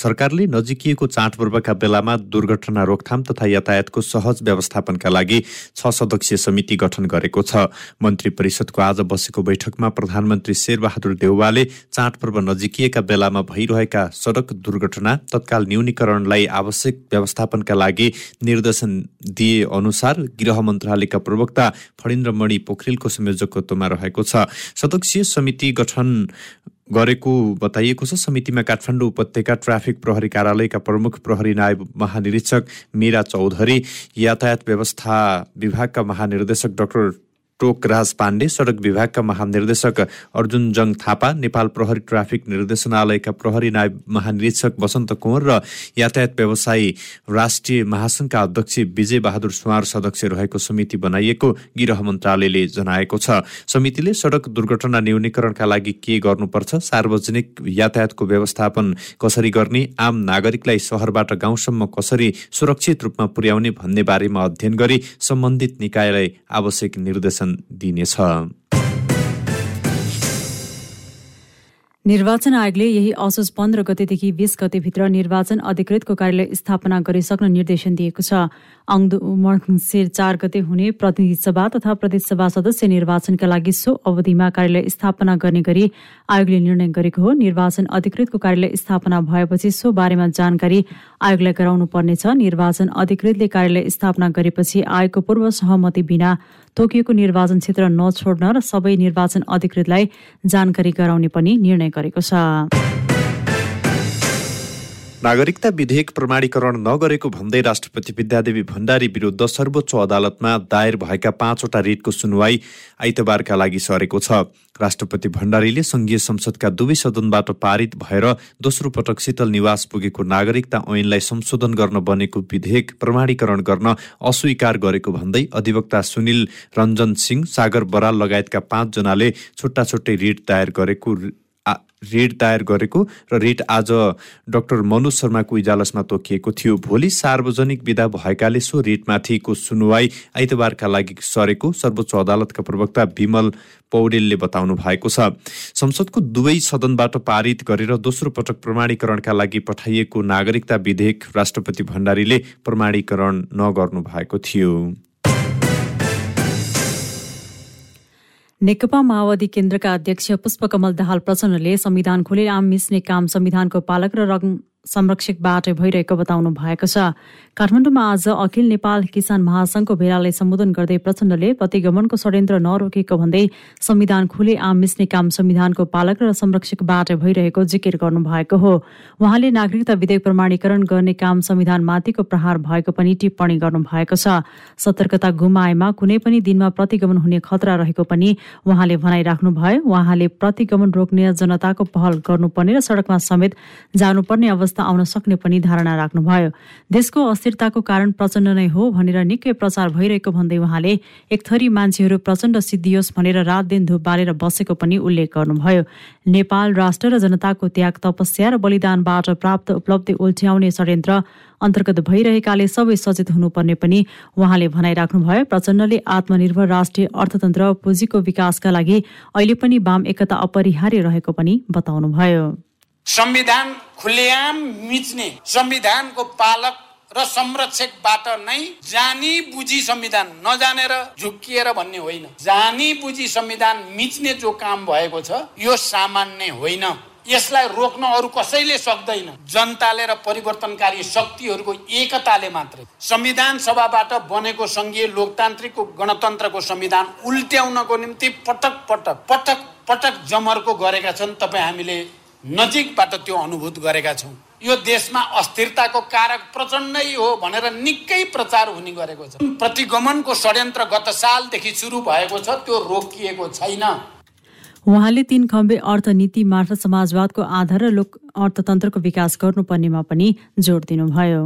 सरकारले नजिकिएको चाडपर्वका बेलामा दुर्घटना रोकथाम तथा यातायातको सहज व्यवस्थापनका लागि छ सदस्यीय समिति गठन गरेको छ। मन्त्री परिषदको आज बसेको बैठकमा प्रधानमन्त्री शेरबहादुर देउवाले चाडपर्व नजिकिएका बेलामा भइरहेका सडक दुर्घटना तत्काल न्यूनीकरणलाई आवश्यक व्यवस्थापनका लागि निर्देशन दिए अनुसार गृह मन्त्रालयका प्रवक्ता फणिन्द्रमणि पोखरेलको संयोजकत्वमा रहेको छ। सदस्यीय समिति गठन गरेको बताइएको छ। समितिमा काठमाडौँ उपत्यका ट्राफिक प्रहरी कार्यालयका प्रमुख प्रहरी नायब महानिरीक्षक मीरा चौधरी यातायात व्यवस्था विभागका महानिर्देशक डाक्टर टोकराज पाण्डे सडक विभागका महानिर्देशक अर्जुन जङ थापा नेपाल प्रहरी ट्राफिक निर्देशनालयका प्रहरी नायब महानिरीक्षक वसन्त कुँवर र यातायात व्यवसायी राष्ट्रिय महासङ्घका अध्यक्ष विजय बहादुर सुवार सदस्य रहेको समिति बनाइएको गृह मन्त्रालयले जनाएको छ। समितिले सडक दुर्घटना न्यूनीकरणका लागि के गर्नुपर्छ सार्वजनिक यातायातको व्यवस्थापन कसरी गर्ने आम नागरिकलाई सहरबाट गाउँसम्म कसरी सुरक्षित रूपमा पुर्याउने भन्ने बारेमा अध्ययन गरी सम्बन्धित निकायलाई आवश्यक निर्देशन दिनेछ। निर्वाचन आयोगले यही असोज पन्ध्र गतेदेखि बीस गतेभित्र निर्वाचन अधिकृतको कार्यालय स्थापना गरिसक्न निर्देशन दिएको छ। आउँदो मङ्सिर चार गते हुने प्रतिनिधि सभा तथा प्रदेश सभा सदस्य निर्वाचनका लागि सो अवधिमा कार्यालय स्थापना गर्ने गरी आयोगले निर्णय गरेको हो। निर्वाचन अधिकृतको कार्यालय स्थापना भएपछि सो बारेमा जानकारी आयोगलाई गराउनु पर्नेछ। निर्वाचन अधिकृतले कार्यालय स्थापना गरेपछि आयोगको पूर्व सहमति बिना तोकिएको निर्वाचन क्षेत्र नछोड्न र सबै निर्वाचन अधिकृतलाई जानकारी गराउने पनि निर्णय गरेको छ। नागरिकता विधेयक प्रमाणीकरण नगरेको भन्दै राष्ट्रपति विद्यादेवी भण्डारी विरुद्ध सर्वोच्च अदालतमा दायर भएका पाँचवटा रिटको सुनवाई आइतबारका लागि सरेको छ। राष्ट्रपति भण्डारीले संघीय संसदका दुवै सदनबाट पारित भएर दोस्रो पटक शीतल निवास पुगेको नागरिकता ऐनलाई संशोधन गर्न बनेको विधेयक प्रमाणीकरण गर्न अस्वीकार गरेको भन्दै अधिवक्ता सुनिल रञ्जन सिंह सागर बराल लगायतका पाँचजनाले छुट्टा छुट्टै रिट दायर गरेको रिट दायर गरेको र रिट आज डाक्टर मनोज शर्माको इजालसमा तोकिएको थियो। भोलि सार्वजनिक विदा भएकाले सो रिटमाथिको सुनवाई आइतबारका लागि सरेको सर्वोच्च अदालतका प्रवक्ता विमल पौडेलले बताउनु भएको छ। संसदको दुवै सदनबाट पारित गरेर दोस्रो पटक प्रमाणीकरणका लागि पठाइएको नागरिकता विधेयक राष्ट्रपति भण्डारीले प्रमाणीकरण नगर्नु भएको थियो। नेकपा माओवादी केन्द्रका अध्यक्ष पुष्पकमल दाहाल प्रचण्डले संविधान खुले आम मिच्ने काम संविधानको पालक र रङ संरक्षकबाट भइरहेको बताउनु भएको छ। काठमाडौँमा आज अखिल नेपाल किसान महासंघको भेलालाई सम्बोधन गर्दै प्रचण्डले प्रतिगमनको षड्यन्त्र नरोकेको भन्दै संविधान खुले आम मिच्ने काम संविधानको पालक र संरक्षकबाट भइरहेको जिकिर गर्नु भएको हो। उहाँले नागरिकता विधेयक प्रमाणीकरण गर्ने काम संविधान माथिको प्रहार भएको पनि टिप्पणी गर्नु भएको छ। सतर्कता गुमाएमा कुनै पनि दिनमा प्रतिगमन हुने खतरा रहेको पनि उहाँले भनाइराख्नु भयो उहाँले प्रतिगमन रोक्ने जनताको पहल गर्नुपर्ने र सड़कमा समेत जानुपर्ने आउन सक्ने पनि धारणा राख्नुभयो। देशको अस्थिरताको कारण प्रचण्ड नै हो भनेर निकै प्रचार भइरहेको भन्दै उहाँले एक थरी मान्छेहरू प्रचण्ड सिद्धियोस् भनेर रात दिन धुप बालेर बसेको पनि उल्लेख गर्नुभयो। नेपाल राष्ट्र र जनताको त्याग तपस्या र बलिदानबाट प्राप्त उपलब्धि उल्ट्याउने षड्यन्त्र अन्तर्गत भइरहेकाले सबै सचेत हुनुपर्ने पनि उहाँले भनाइराख्नुभयो। प्रचण्डले आत्मनिर्भर राष्ट्रिय अर्थतन्त्र पुँजीको विकासका लागि अहिले पनि वाम एकता अपरिहार्य रहेको पनि बताउनुभयो। संविधान खुलेआम मिच्ने। संविधानको पालक र संरक्षकबाट नै जानी बुझी संविधान नजानेर झुक्किएर भन्ने होइन। जानी बुझी संविधान मिच्ने जो काम भएको छ यो सामान्य होइन। यसलाई रोक्न अरू कसैले सक्दैन। जनताले र परिवर्तनकारी शक्तिहरूको एकताले मात्रै। संविधान सभाबाट बनेको सङ्घीय लोकतान्त्रिकको गणतन्त्रको संविधान उल्ट्याउनको निम्ति पटक पटक पटक पटक जमर्को गरेका छन्। तपाईँ हामीले नजिकबाट त्यो अनुभूत गरेका छौँ। यो देशमा अस्थिरताको कारक प्रचण्डै हो भनेर निकै प्रचार हुने गरेको छ। प्रतिगमनको षड्यन्त्र गत सालदेखि सुरु भएको छ त्यो रोकिएको छैन। उहाँले तीन खम्बे अर्थनीति मार्फत समाजवादको आधार र लोक अर्थतन्त्रको विकास गर्नुपर्नेमा पनि जोड दिनुभयो।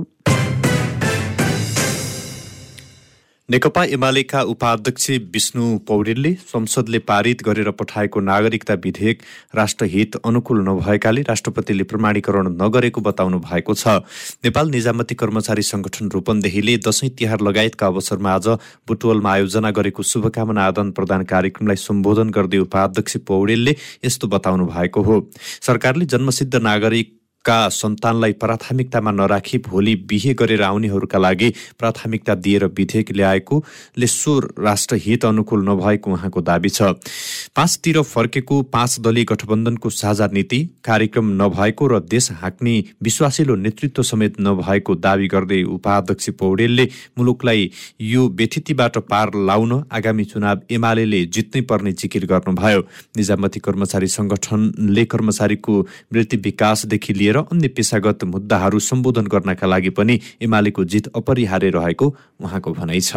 नेकपा एमालेका उपाध्यक्ष विष्णु पौडेलले संसदले पारित गरेर पठाएको नागरिकता विधेयक राष्ट्रहित अनुकूल नभएकाले राष्ट्रपतिले प्रमाणीकरण नगरेको बताउनु भएको छ। नेपाल निजामती कर्मचारी संगठन रूपन्देहीले दशैं तिहार लगायतका अवसरमा आज बुटवलमा आयोजना गरेको शुभकामना आदान प्रदान कार्यक्रमलाई सम्बोधन गर्दै उपाध्यक्ष पौडेलले यस्तो बताउनु भएको हो। सरकारले जन्मसिद्ध नागरिक का सन्तानलाई प्राथमिकतामा नराखी भोलि बिहे गरेर आउनेहरूका लागि प्राथमिकता दिएर विधेयक ल्याएकोले सो राष्ट्र हित अनुकूल नभएको उहाँको दावी छ। पाँचतिर फर्केको पाँच दलीय गठबन्धनको साझा नीति कार्यक्रम नभएको र देश हाँक्ने विश्वासिलो नेतृत्व समेत नभएको दावी गर्दै उपाध्यक्ष पौडेलले मुलुकलाई यो व्यथितिबाट पार लाउन आगामी चुनाव एमाले जित्नै पर्ने जिकिर गर्नुभयो। निजामती कर्मचारी संगठनले कर्मचारीको वृत्ति विकासदेखि लिएर लिएर अन्य पेसागत मुद्दाहरू सम्बोधन गर्नका लागि पनि एमालेको जित अपरिहार्य रहेको उहाँको भनाइ छ।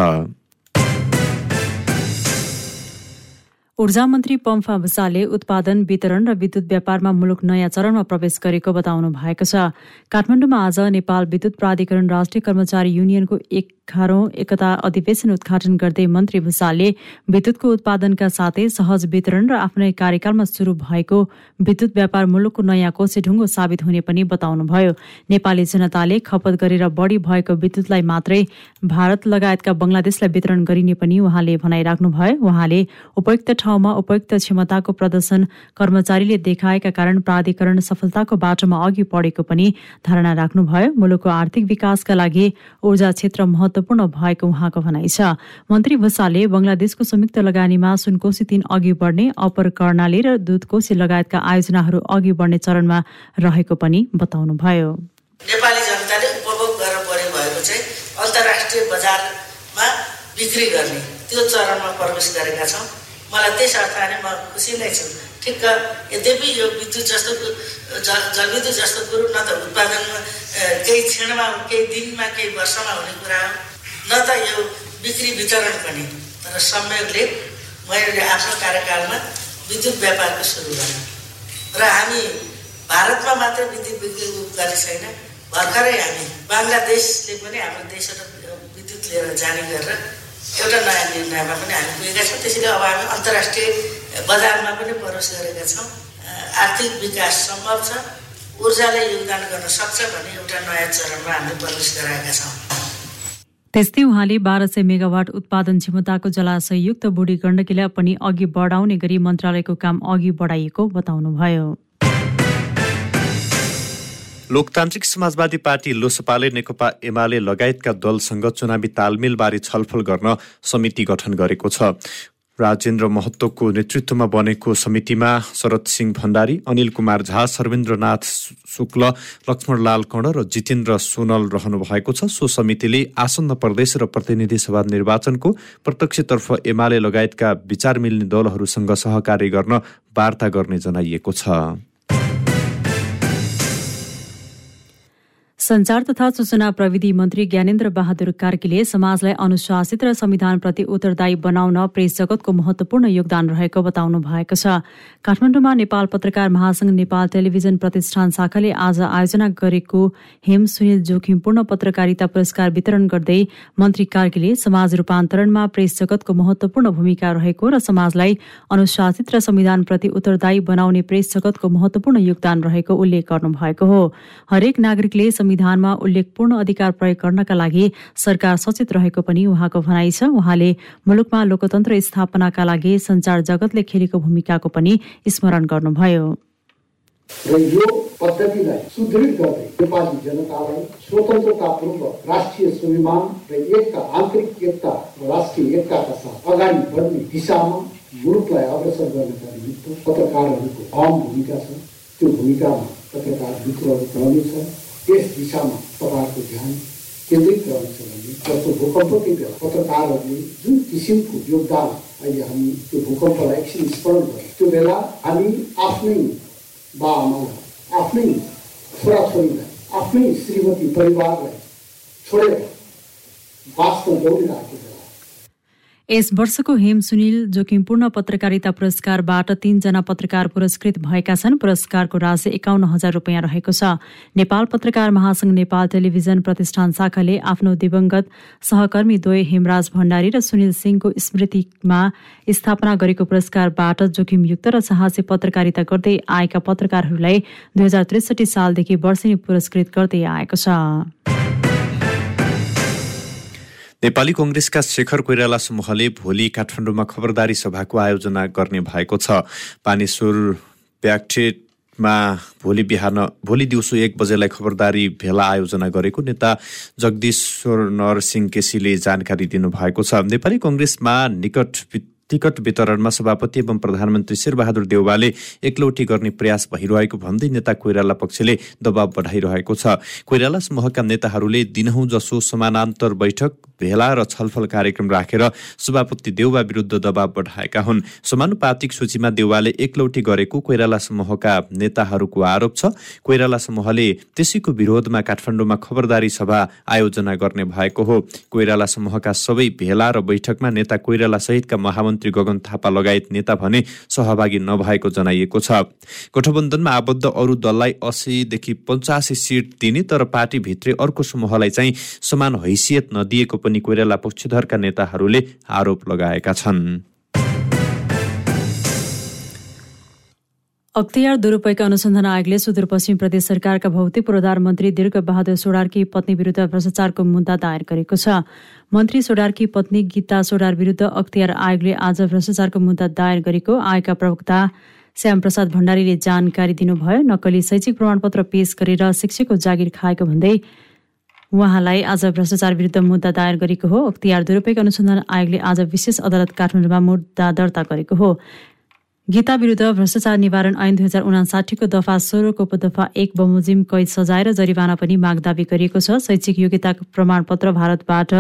ऊर्जा मन्त्री पम्फा भूषालले उत्पादन वितरण र विद्युत व्यापारमा मुलुक नयाँ चरणमा प्रवेश गरेको बताउनु भएको छ। काठमाडौँमा आज नेपाल विद्युत प्राधिकरण राष्ट्रिय कर्मचारी युनियनको एघारौं एकता अधिवेशन उद्घाटन गर्दै मन्त्री भूषालले विद्युतको उत्पादनका साथै सहज वितरण र आफ्नै कार्यकालमा शुरू भएको विद्युत व्यापार मुलुकको नयाँ कोसे ढुङ्गो साबित हुने पनि बताउनुभयो। नेपाली जनताले खपत गरेर बढी भएको विद्युतलाई मात्रै भारत लगायतका बंगलादेशलाई वितरण गरिने पनि उहाँले भनाइराख्नुभयो। उहाँले उपयुक्त ठाउँमा उपयुक्त क्षमताको प्रदर्शन कर्मचारीले देखाएका कारण प्राधिकरण सफलताको बाटोमा अघि बढेको पनि धारणा राख्नुभयो। मुलुकको आर्थिक विकासका लागि ऊर्जा क्षेत्र महत्व महत्वपूर्ण भएको उहाँको भनाइ छ। मन्त्री भूषालले बंगलादेशको संयुक्त लगानीमा सुनकोशी तीन अघि बढ्ने अपर कर्णाली र दुधकोशी लगायतका आयोजनाहरू अघि बढ्ने चरणमा रहेको पनि बताउनुभयो। नेपाली जनताले उपभोग गरेर बढी भएको चाहिँ अन्तर्राष्ट्रिय बजारमा बिक्री गर्ने त्यो चरणमा प्रवेश गरेका छौँ। मलाई त्यस अर्थले म खुसी नै छु। ठिक्क यद्यपि यो विद्युत जस्तो जलविद्युत जस्तो कुरो न त उत्पादनमा केही क्षणमा केही दिनमा केही वर्षमा हुने कुरा हो न त यो बिक्री वितरण पनि। तर संयोगले मैले आफ्नो कार्यकालमा विद्युत व्यापारको सुरु गरेँ। र हामी भारतमा मात्रै विद्युत बिक्री गर्ने छैन भर्खरै हामी बङ्गलादेशले पनि हाम्रो देशबाट विद्युत लिएर जाने गरेर एउटा नयाँ निर्णयमा पनि हामी पुगेका छौँ। त्यसैले अब हामी अन्तर्राष्ट्रिय बजारमा पनि प्रवेश गरेका छौँ। आर्थिक विकास सम्भव छ। ऊर्जाले योगदान गर्न सक्छ भन्ने एउटा नयाँ चरणमा हामी प्रवेश गराएका छौँ। त्यस्तै उहाँले बाह्र सय मेगावाट उत्पादन क्षमताको जलाशययुक्त बुढी गण्डकीलाई पनि अघि बढाउने गरी मन्त्रालयको काम अघि बढाइएको बताउनुभयो। लोकतान्त्रिक समाजवादी पार्टी लोसपाले नेकपा एमाले लगायतका दलसँग चुनावी तालमेलबारे छलफल गर्न समिति गठन गरेको छ। राजेन्द्र महत्वको नेतृत्वमा बनेको समितिमा शरद सिंह भण्डारी अनिल कुमार झा सर्वेन्द्रनाथ शुक्ल लक्ष्मणलाल कर्ण र जितेन्द्र सोनल रहनु भएको छ। सो समितिले आसन्न प्रदेश र प्रतिनिधि सभा निर्वाचनको प्रत्यक्षतर्फ एमाले लगायतका विचार मिल्ने दलहरूसँग सहकार्य गर्न वार्ता गर्ने जनाइएको छ। संचार तथा सूचना प्रविधि मन्त्री ज्ञानेन्द्र बहादुर कार्कीले समाजलाई अनुशासित र संविधानप्रति उत्तरदायी बनाउन प्रेस जगतको महत्वपूर्ण योगदान रहेको बताउनु भएको छ। काठमाडौँमा नेपाल पत्रकार महासंघ नेपाल टेलिभिजन प्रतिष्ठान शाखाले आज आयोजना गरेको हेम सुनिल जोखिमपूर्ण पत्रकारिता पुरस्कार वितरण गर्दै मन्त्री कार्कीले समाज रूपान्तरणमा प्रेस जगतको महत्वपूर्ण भूमिका रहेको र समाजलाई अनुशासित र संविधानप्रति उत्तरदायी बनाउने प्रेस जगतको महत्वपूर्ण योगदान रहेको उल्लेख गर्नुभएको हो। हरेक नागरिकले संविधानमा उल्लेखपूर्ण अधिकार प्रयोग गर्नका लागि सरकार सचेत रहेको पनि उहाँको भनाइ छ। उहाँले मुलुकमा लोकतन्त्र स्थापनाका लागि संचार जगतले खेलेको भूमिकाको पनि स्मरण गर्नुभयो। र यो पद्धतिलाई सुदृढ गर्दै नेपाली जनतालाई स्वतन्त्रतापूर्वक राष्ट्रिय स्वाभिमान र एकता आन्तरिक एकता र राष्ट्रिय एकताका साथ अगाडि बढ्ने दिशामा मुलुकलाई अग्रसर गर्नका निमित्त पत्रकारहरूको अहम भूमिका छ। त्यो भूमिकामा पत्रकार मित्रहरू रहनेछ त्यस दिशामा तपाईँहरूको ध्यान केन्द्रित रहन्छ भने जस्तो भूकम्पकै बेला पत्रकारहरूले जुन किसिमको योगदान अहिले हामी त्यो भूकम्पलाई एकछिन स्मरण गर्छौँ त्यो बेला हामी आफ्नै बाआमालाई आफ्नै छोराछोरीलाई आफ्नै श्रीमती परिवारलाई छोडेर बाँच्न दौडिरहेको यस वर्षको हेम सुनिल जोखिमपूर्ण पत्रकारिता पुरस्कारबाट तीनजना पत्रकार पुरस्कृत भएका छन्। पुरस्कारको राशि एकाउन्न हजार रुपियाँ रहेको छ। नेपाल पत्रकार महासंघ नेपाल टेलिभिजन प्रतिष्ठान शाखाले आफ्नो दिवंगत सहकर्मी द्वय हेमराज भण्डारी र सुनिल सिंहको स्मृतिमा स्थापना गरेको पुरस्कारबाट जोखिमयुक्त र साहसी पत्रकारिता गर्दै आएका पत्रकारहरूलाई दुई हजार त्रिसठी सालदेखि वर्षेनी पुरस्कृत गर्दै आएको छ। नेपाली कङ्ग्रेसका शेखर कोइराला समूहले भोलि काठमाडौँमा खबरदारी सभाको आयोजना गर्ने भएको छ। पानेश्वर प्याक्टेट भेटमा भोलि बिहान भोलि दिउँसो एक बजेलाई खबरदारी भेला आयोजना गरेको नेता जगदीश्वर नरसिंह केसीले जानकारी दिनुभएको छ। नेपाली कङ्ग्रेसमा निकट टिकट वितरणमा सभापति एवं प्रधानमन्त्री शेरबहादुर देउवाले एकलौटी गर्ने प्रयास भइरहेको भन्दै नेता कोइराला पक्षले दबाव बढाइरहेको छ। कोइराला समूहका नेताहरूले दिनहुँ जसो समानान्तर बैठक भेला र छलफल कार्यक्रम राखेर सभापति देउवा विरुद्ध दबाव बढाएका हुन्। समानुपातिक सूचीमा देउवाले एकलौटी गरेको कोइराला समूहका नेताहरूको आरोप छ। कोइराला समूहले त्यसैको विरोधमा काठमाडौँमा खबरदारी सभा आयोजना गर्ने भएको हो। कोइराला समूहका सबै भेला र बैठकमा नेता कोइराला सहितका महामन्त्री मन्त्री गगन थापा लगायत नेता भने सहभागी नभएको जनाइएको छ। गठबन्धनमा आबद्ध अरू दललाई अस्सीदेखि पचासी सिट दिने तर पार्टीभित्रै अर्को समूहलाई चाहिँ समान हैसियत नदिएको पनि कोइराला पक्षधरका नेताहरूले आरोप लगाएका छन्। अख्तियार दुरूपयोग अनुसन्धान आयोगले सुदूरपश्चिम प्रदेश सरकारका भौतिक पूर्वाधार मन्त्री दीर्घ बहादुर सोडारकी पत्नी विरुद्ध भ्रष्टाचारको मुद्दा दायर गरेको छ। मन्त्री सोडारकी पत्नी गीता सोडार विरुद्ध अख्तियार आयोगले आज भ्रष्टाचारको मुद्दा दायर गरेको आयोगका प्रवक्ता श्यामप्रसाद भण्डारीले जानकारी दिनुभयो। नक्कली शैक्षिक प्रमाणपत्र पेश गरेर शिक्षकको जागिर खाएको भन्दै उहाँलाई आज भ्रष्टाचार विरुद्ध मुद्दा दायर गरेको हो। अख्तियार दुरूपयोग अनुसन्धान आयोगले आज विशेष अदालत काठमाडौँमा मुद्दा दर्ता गरेको हो। गीता विरुद्ध भ्रष्टाचार निवारण ऐन दुई हजार उनासाठीको दफा सोह्रको उपदफा एक बमोजिम कैद सजाय र जरिवाना पनि माग दावी गरिएको छ। शैक्षिक योग्यता प्रमाणपत्र भारतबाट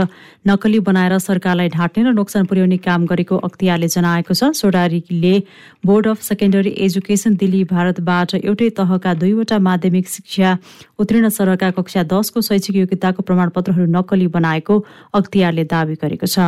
नक्कली बनाएर सरकारलाई ढाँट्ने र नोक्सान पुर्याउने काम गरेको अख्तियारले जनाएको छ। सोडारीले board of secondary education Delhi भारतबाट एउटै तहका दुईवटा माध्यमिक शिक्षा उत्तीर्ण सरहका कक्षा दसको शैक्षिक योग्यताको प्रमाणपत्रहरू नक्कली बनाएको अख्तियारले दावी गरेको छ।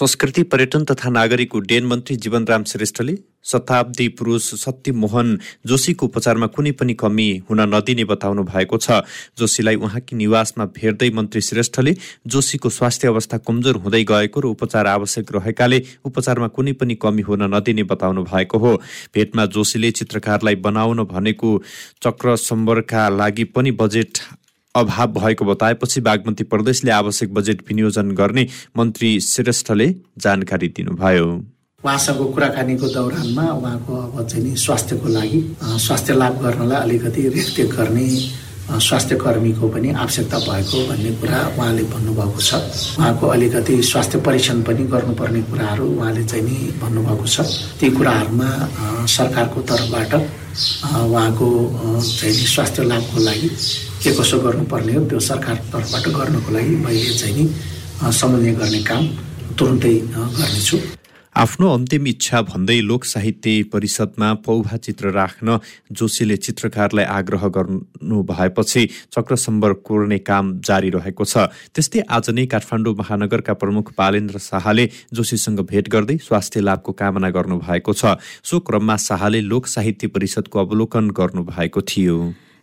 संस्कृति पर्यटन तथा नागरिक उड्डयन मन्त्री जीवनराम श्रेष्ठले शताब्दी पुरुष सत्यमोहन जोशीको उपचारमा कुनै पनि कमी हुन नदिने बताउनु भएको छ। जोशीलाई उहाँकी निवासमा भेट्दै मन्त्री श्रेष्ठले जोशीको स्वास्थ्य अवस्था कमजोर हुँदै गएको र उपचार आवश्यक रहेकाले उपचारमा कुनै पनि कमी हुन नदिने बताउनु भएको हो। भेटमा जोशीले चित्रकारलाई बनाउन भनेको चक्र सम्बरका लागि पनि बजेट अभाव भएको बताएपछि बागमती प्रदेशले आवश्यक बजेट विनियोजन गर्ने मन्त्री श्रेष्ठले जानकारी दिनुभयो। उहाँसँग कुराकानीको दौरानमा उहाँको अब चाहिँ नि स्वास्थ्यको लागि स्वास्थ्य लाभ गर्नलाई अलिकति रेखदेख गर्ने स्वास्थ्य कर्मीको पनि आवश्यकता भएको भन्ने कुरा उहाँले भन्नुभएको छ। उहाँको अलिकति स्वास्थ्य परीक्षण पनि गर्नुपर्ने कुराहरू उहाँले चाहिँ नि भन्नुभएको छ। ती कुराहरूमा सरकारको तर्फबाट उहाँको चाहिँ स्वास्थ्य लाभको लागि के कसो गर्नुपर्ने हो? त्यो सरकार तर्फबाट गर्नको लागि मैले चाहिँ नि समन्वय गर्ने काम तुरुन्तै गर्नेछु। आफ्नो अन्तिम इच्छा भन्दै लोक साहित्य परिषदमा पौभा चित्र राख्न जोशीले चित्रकारलाई आग्रह गर्नु भएपछि चक्रसम्बर कोर्ने काम जारी रहेको छ। त्यस्तै आज नै काठमाडौँ महानगरका प्रमुख बालेन्द्र शाहले जोशीसँग भेट गर्दै स्वास्थ्य लाभको कामना गर्नुभएको छ। सो क्रममा शाहले लोक साहित्य परिषदको अवलोकन गर्नुभएको थियो।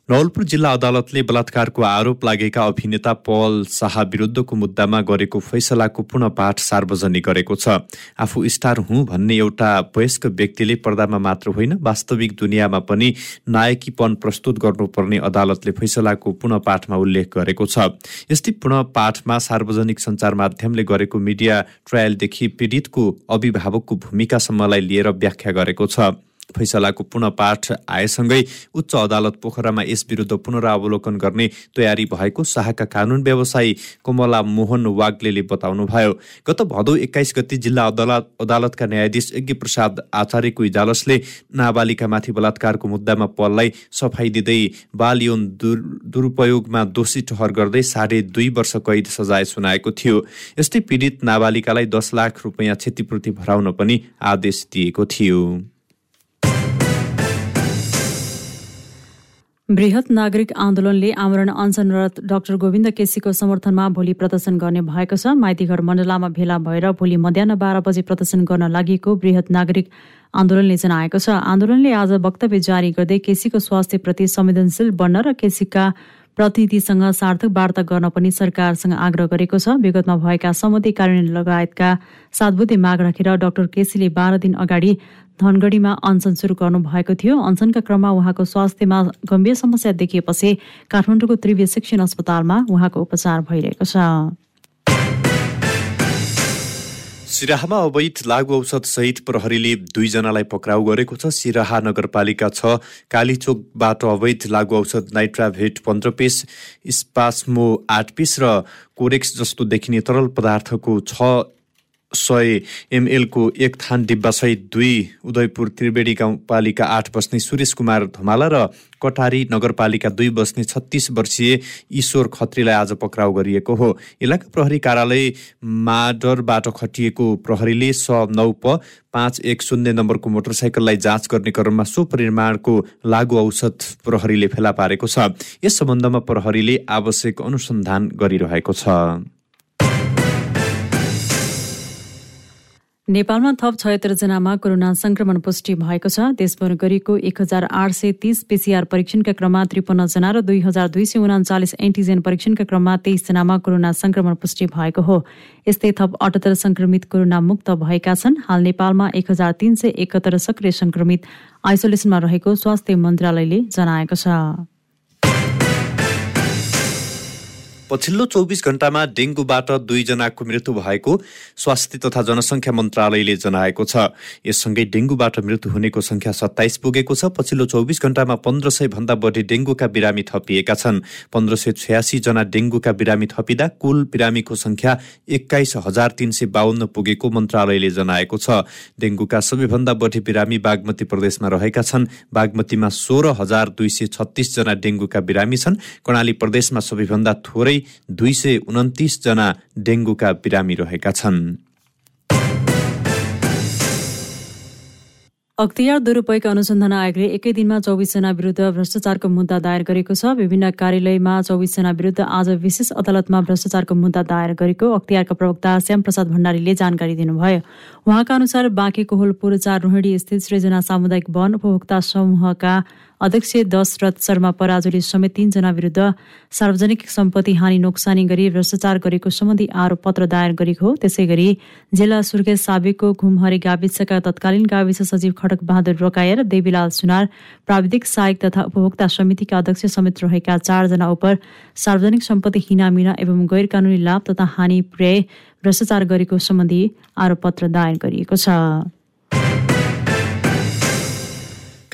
नवलपुर जिल्ला अदालतले बलात्कारको आरोप लागेका अभिनेता पल शाह विरुद्धको मुद्दामा गरेको फैसलाको पुनः पाठ सार्वजनिक गरेको छ। आफू स्टार हुँ भन्ने एउटा वयस्क व्यक्तिले पर्दामा मात्र होइन वास्तविक दुनियाँमा पनि नायकीपन प्रस्तुत गर्नुपर्ने अदालतले फैसलाको पुनः पाठमा उल्लेख गरेको छ। यस्तै पुनः पाठमा सार्वजनिक सञ्चार माध्यमले गरेको मिडिया ट्रायलदेखि पीडितको अभिभावकको भूमिकासम्मलाई लिएर व्याख्या गरेको छ। फैसलाको पुनः पाठ आएसँगै उच्च अदालत पोखरामा यस विरुद्ध पुनरावलोकन गर्ने तयारी भएको शाहका कानुन व्यवसायी कमला मोहन वाग्ले बताउनुभयो। गत भदौ एक्काइस गति जिल्ला अदालत अदालतका न्यायाधीश यज्ञ प्रसाद आचार्यको इजालसले नाबालिकामाथि बलात्कारको मुद्दामा पललाई सफाई दिँदै बाल यौन दुर दुरुपयोगमा दोषी ठहर गर्दै साढे दुई वर्ष कैद सजाय सुनाएको थियो। यस्तै पीडित नाबालिकालाई दस लाख रुपियाँ क्षतिपूर्ति भराउन पनि आदेश दिएको थियो। वृहत नागरिक आन्दोलनले आमरण अनसनरत डाक्टर गोविन्द केसीको समर्थनमा भोलि प्रदर्शन गर्ने भएको छ। माइतीघर मण्डलामा भेला भएर भोलि मध्याह बाह्र बजे प्रदर्शन गर्न लागि वृहत नागरिक आन्दोलनले जनाएको छ। आन्दोलनले आज वक्तव्य जारी गर्दै केसीको स्वास्थ्यप्रति संवेदनशील बन्न र केसीका प्रतिनिधिसँग सार्थक वार्ता गर्न पनि सरकारसँग आग्रह गरेको छ। विगतमा भएका सम्मति कार्यान्वयन लगायतका सात माग राखेर डाक्टर केसीले बाह्र दिन अगाडि धनगढीमा अनसन सुरु गर्नु भएको थियो। अनसनका क्रममा उहाँको स्वास्थ्यमा गम्भीर समस्या देखिएपछि काठमाडौँको त्रिवे शिक्षण अस्पतालमा उहाँको उपचार भइरहेको छ। सिराहामा अवैध लागु औषध सहित प्रहरीले दुईजनालाई पक्राउ गरेको छ। सिराहा नगरपालिका छ कालीचोकबाट अवैध लागु औषध नाइट्राभेट पन्ध्र पिस स्पास्मो आठ पिस र कोरेक्स जस्तो देखिने तरल पदार्थको छ सय एमएलको एक थान डिब्बासहित दुई उदयपुर त्रिवेणी गाउँपालिका आठ बस्ने सुरेश कुमार धमाला र कटारी नगरपालिका दुई बस्ने छत्तिस वर्षीय ईश्वर खत्रीलाई आज पक्राउ गरिएको हो। इलाका प्रहरी कार्यालय माडरबाट खटिएको प्रहरीले स नौ प पाँच एक शून्य नम्बरको मोटरसाइकललाई जाँच गर्ने क्रममा सो परिमाणको लागु औषध प्रहरीले फेला पारेको छ। यस सम्बन्धमा प्रहरीले आवश्यक अनुसन्धान गरिरहेको छ। नेपालमा थप छयत्तरजनामा कोरोना संक्रमण पुष्टि भएको छ। देशभर गरिएको एक हजार आठ सय तीस पिसिआर परीक्षणका क्रममा त्रिपन्नजना र दुई हजार दुई सय उनाचालिस एन्टिजेन परीक्षणका क्रममा तेइसजनामा कोरोना संक्रमण पुष्टि भएको हो। यस्तै थप अठहत्तर संक्रमित कोरोना मुक्त भएका छन्। हाल नेपालमा एक हजार तीन सय एकहत्तर सक्रिय संक्रमित आइसोलेसनमा रहेको स्वास्थ्य मन्त्रालयले जनाएको छ। पछिल्लो चौबिस घण्टामा डेङ्गुबाट दुईजनाको मृत्यु भएको स्वास्थ्य तथा जनसङ्ख्या मन्त्रालयले जनाएको छ। यससँगै डेङ्गुबाट मृत्यु हुनेको संख्या सत्ताइस पुगेको छ। पछिल्लो चौबिस घण्टामा पन्ध्र सय भन्दा बढी डेङ्गुका बिरामी थपिएका छन्। पन्ध्र सय छयासी जना डेङ्गुका बिरामी थपिँदा कुल बिरामीको संख्या एक्काइस हजार तिन सय बाहन्न पुगेको मन्त्रालयले जनाएको छ। डेङ्गुका सबैभन्दा बढी बिरामी बागमती प्रदेशमा रहेका छन्। बागमतीमा सोह्र हजार दुई सय छत्तिसजना डेङ्गुका बिरामी छन्। कर्णाली प्रदेशमा सबैभन्दा थोरै दुई सय उन्तिसजना डेङ्गुका बिरामी रहेका छन्। अख्तियार दुरूपयोग अनुसन्धान आयोगले एकै दिनमा चौबिसजना विरुद्ध भ्रष्टाचारको मुद्दा दायर गरेको छ। विभिन्न कार्यालयमा चौबिसजना विरुद्ध आज विशेष अदालतमा भ्रष्टाचारको मुद्दा दायर गरेको अख्तियारका प्रवक्ता श्याम प्रसाद भण्डारीले जानकारी दिनुभयो। उहाँका अनुसार बाँके कोहलपुर चार रोहिणी स्थित सृजना सामुदायिक वन उपभोक्ता समूहका अध्यक्ष दशरथ शर्मा पराजुली समेत तीनजना विरुद्ध सार्वजनिक सम्पत्ति हानि नोक्सानी गरी भ्रष्टाचार गरेको सम्बन्धी आरोप पत्र दायर गरेको हो। त्यसै गरी जिल्ला सुर्खेत साबिकको घुमहरी गाविसका तत्कालीन गाविस सचिव खडक बहादुर रोकाया र देवीलाल सुनार प्राविधिक सहायक तथा उपभोक्ता समितिका अध्यक्ष समेत रहेका चारजना उप सार्वजनिक सम्पत्ति हिनामिना एवं गैर कानूनी लाभ तथा हानि पुर्याए भ्रष्टाचार गरेको सम्बन्धी आरोप पत्र दायर गरिएको छ।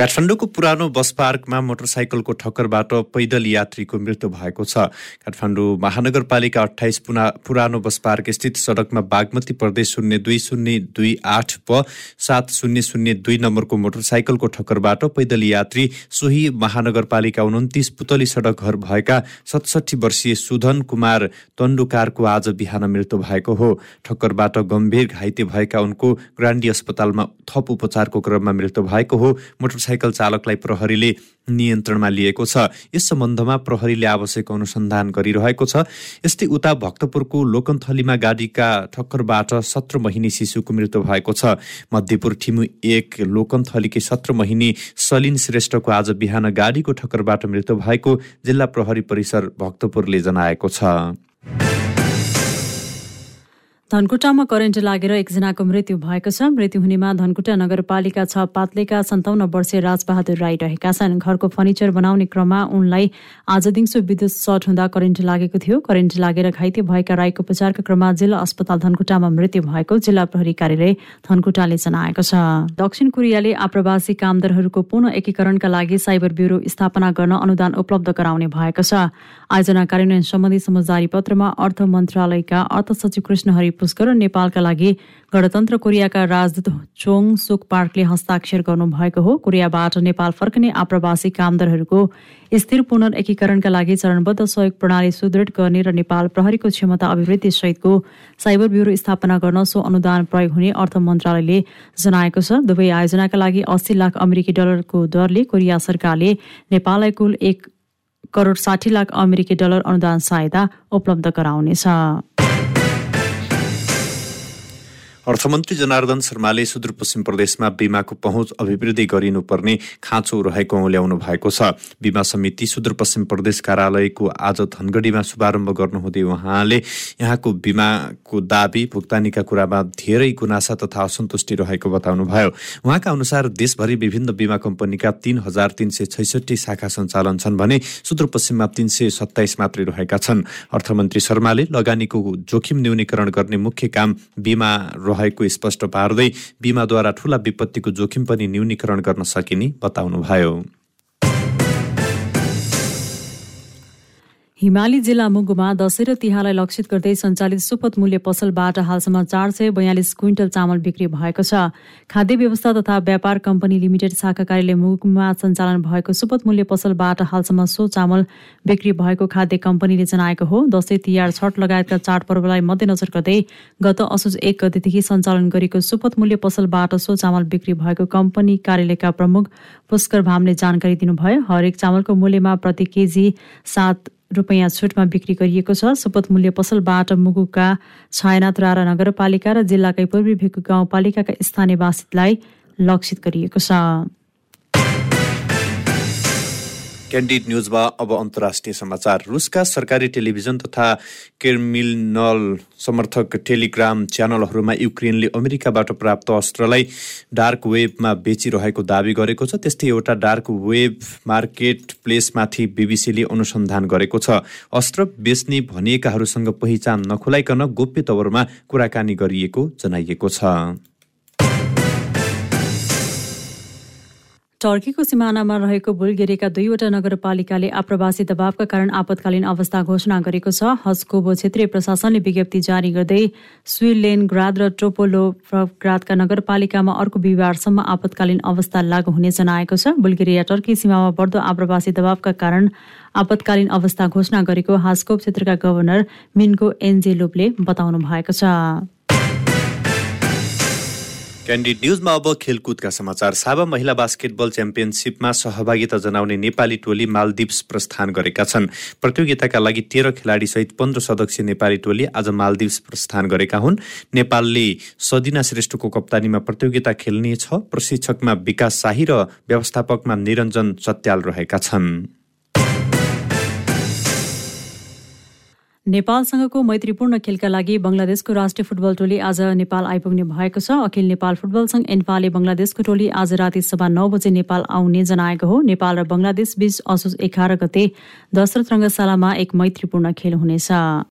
काठमाडौँको पुरानो बस पार्कमा मोटरसाइकलको ठक्करबाट पैदल यात्रीको मृत्यु भएको छ। काठमाडौँ महानगरपालिका अठाइस पुना पुरानो बस पार्क स्थित सडकमा बागमती प्रदेश शून्य दुई शून्य दुई आठ प सात शून्य शून्य दुई नम्बरको मोटरसाइकलको ठक्करबाट पैदल यात्री सोही महानगरपालिका उन्तिस पुतली सडक घर भएका सतसठी वर्षीय सुधन कुमार तन्डुकारको आज बिहान मृत्यु भएको हो। ठक्करबाट गम्भीर घाइते भएका उनको ग्रान्डी अस्पतालमा थप उपचारको क्रममा मृत्यु भएको हो। मोटर मोटरसाइकल चालकलाई प्रहरीले नियन्त्रणमा लिएको छ। यस सम्बन्धमा प्रहरीले आवश्यक अनुसन्धान गरिरहेको छ। यस्तै उता भक्तपुरको लोकन्थलीमा गाडीका ठक्करबाट सत्र महिने शिशुको मृत्यु भएको छ। मध्यपुर ठिमु एक लोकन्थलीकी सत्र महिने सलिन श्रेष्ठको आज बिहान गाडीको ठक्करबाट मृत्यु भएको जिल्ला प्रहरी परिसर भक्तपुरले जनाएको छ। धनकुटामा करेन्ट लागेर एकजनाको मृत्यु भएको छ। मृत्यु हुनेमा धनकुटा नगरपालिका छ पात्लेका सन्ताउन्न वर्षीय राजबहादुर राई रहेका छन्। घरको फर्निचर बनाउने क्रममा उनलाई आज दिउँसो विद्युत सर्ट हुँदा करेन्ट लागेको थियो। करेन्ट लागेर घाइते भएका राईको उपचारका क्रममा जिल्ला अस्पताल धनकुटामा मृत्यु भएको जिल्ला प्रहरी कार्यालय धनकुटाले जनाएको छ। दक्षिण कोरियाले आप्रवासी कामदारहरूको पुनः एकीकरणका लागि साइबर ब्युरो स्थापना गर्न अनुदान उपलब्ध गराउने भएको छ। आयोजना कार्यान्वयन सम्बन्धी समझदारी पत्रमा अर्थ मन्त्रालयका अर्थ सचिव कृष्ण हरि पुष्कर नेपालका लागि गणतन्त्र कोरियाका राजदूत चोङ सुक पार्कले हस्ताक्षर गर्नुभएको हो। कोरियाबाट नेपाल फर्कने आप्रवासी कामदारहरूको स्थिर पुनर्एकीकरणका लागि चरणबद्ध सहयोग प्रणाली सुदृढ गर्ने र नेपाल प्रहरीको क्षमता अभिवृद्धि सहितको साइबर ब्युरो स्थापना गर्न सो अनुदान प्रयोग हुने अर्थ मन्त्रालयले जनाएको छ। दुवै आयोजनाका लागि अस्सी लाख अमेरिकी डलरको दरले कोरिया सरकारले नेपाललाई कुल एक करोड साठी लाख अमेरिकी डलर अनुदान सहायता उपलब्ध गराउनेछ। अर्थमन्त्री जनार्दन शर्माले सुदूरपश्चिम प्रदेशमा बिमाको पहुँच अभिवृद्धि गरिनुपर्ने खाँचो रहेको ल्याउनु भएको छ। बिमा समिति सुदूरपश्चिम प्रदेश कार्यालयको आज धनगढीमा शुभारम्भ गर्नुहुँदै उहाँले यहाँको बिमाको दावी भुक्तानीका कुरामा धेरै गुनासा तथा असन्तुष्टि रहेको बताउनुभयो। उहाँका अनुसार देशभरि विभिन्न बिमा कम्पनीका तीन हजार तिन सय छैसठी शाखा सञ्चालन छन् भने सुदूरपश्चिममा तीन सय सत्ताइस मात्रै रहेका छन्। अर्थमन्त्री शर्माले लगानीको जोखिम न्यूनीकरण गर्ने मुख्य काम बिमा रहेको स्पष्ट पार्दै बिमाद्वारा ठूला विपत्तिको जोखिम पनि न्यूनीकरण गर्न सकिने बताउनुभयो। हिमाली जिल्ला मुगुमा दशैं र तिहारलाई लक्षित गर्दै सञ्चालित सुपथ मूल्य पसलबाट हालसम्म चार सय बयालिस क्विन्टल चामल बिक्री भएको छ। खाद्य व्यवस्था तथा व्यापार कम्पनी लिमिटेड शाखा कार्यालय मुगुमा सञ्चालन भएको सुपथ मूल्य पसलबाट हालसम्म सो चामल बिक्री भएको खाद्य कम्पनीले जनाएको हो। दशैं तिहार छठ लगायतका चाडपर्वलाई मध्यनजर गर्दै गत असोज एक गतिदेखि सञ्चालन गरेको सुपथ मूल्य पसलबाट सो चामल बिक्री भएको कम्पनी कार्यालयका प्रमुख पुष्कर भामले जानकारी दिनुभयो। हरेक चामलको मूल्यमा प्रति केजी सात रुपियाँ छुटमा बिक्री गरिएको छ। सुपथ मूल्य पसलबाट मुगुका छायानाथ रारा नगरपालिका र जिल्लाकै पूर्वी भेकु गाउँपालिकाका स्थानीयवासीलाई लक्षित गरिएको छ। क्यान्डिड न्युजमा अब अन्तर्राष्ट्रिय समाचार। रुसका सरकारी टेलिभिजन तथा केर्मिनल समर्थक टेलिग्राम च्यानलहरूमा युक्रेनले अमेरिकाबाट प्राप्त अस्त्रलाई डार्क वेबमा बेचिरहेको दावी गरेको छ। त्यस्तै एउटा डार्क वेब मार्केट प्लेसमाथि बिबिसीले अनुसन्धान गरेको छ। अस्त्र बेच्ने भनिएकाहरूसँग पहिचान नखुलाइकन गोप्य तवरमा कुराकानी गरिएको जनाइएको छ। टर्कीको सिमानामा रहेको बुल्गेरियाका दुईवटा नगरपालिकाले आप्रवासी दबावका कारण आपतकालीन अवस्था घोषणा गरेको छ। हस्कोबो क्षेत्रीय प्रशासनले विज्ञप्ति जारी गर्दै स्विलेन ग्राद र टोपोलोग्रादका नगरपालिकामा अर्को बिहिबारसम्म आपतकालीन अवस्था लागू हुने जनाएको छ। बुल्गेरिया टर्की सीमामा बढ्दो आप्रवासी दबावका कारण आपतकालीन अवस्था घोषणा गरेको हास्कोप क्षेत्रका गभर्नर मिनको एन्जेलोपले बताउनु भएको छ। क्यान्डिड न्युजमा अब खेलकुदका समाचार। साबा महिला बास्केटबल च्याम्पियनसिपमा सहभागिता जनाउने नेपाली टोली मालदिप्स प्रस्थान गरेका छन्। प्रतियोगिताका लागि तेह्र खेलाडीसहित पन्ध्र सदस्यीय नेपाली टोली आज मालदिप्स प्रस्थान गरेका हुन्। नेपालले सदिना श्रेष्ठको कप्तानीमा प्रतियोगिता खेल्नेछ। प्रशिक्षकमा विकास शाही र व्यवस्थापकमा निरञ्जन सत्याल रहेका छन्। नेपालसँगको मैत्रीपूर्ण खेलका लागि बङ्गलादेशको राष्ट्रिय फुटबल टोली आज नेपाल आइपुग्ने भएको छ। अखिल नेपाल फुटबल संघ एन्फाले बङ्गलादेशको टोली आज राति सभा नौ बजे नेपाल आउने जनाएको हो। नेपाल र बङ्गलादेश बीच असोज एघार गते दशरथ रङ्गशालामा एक मैत्रीपूर्ण खेल हुनेछ।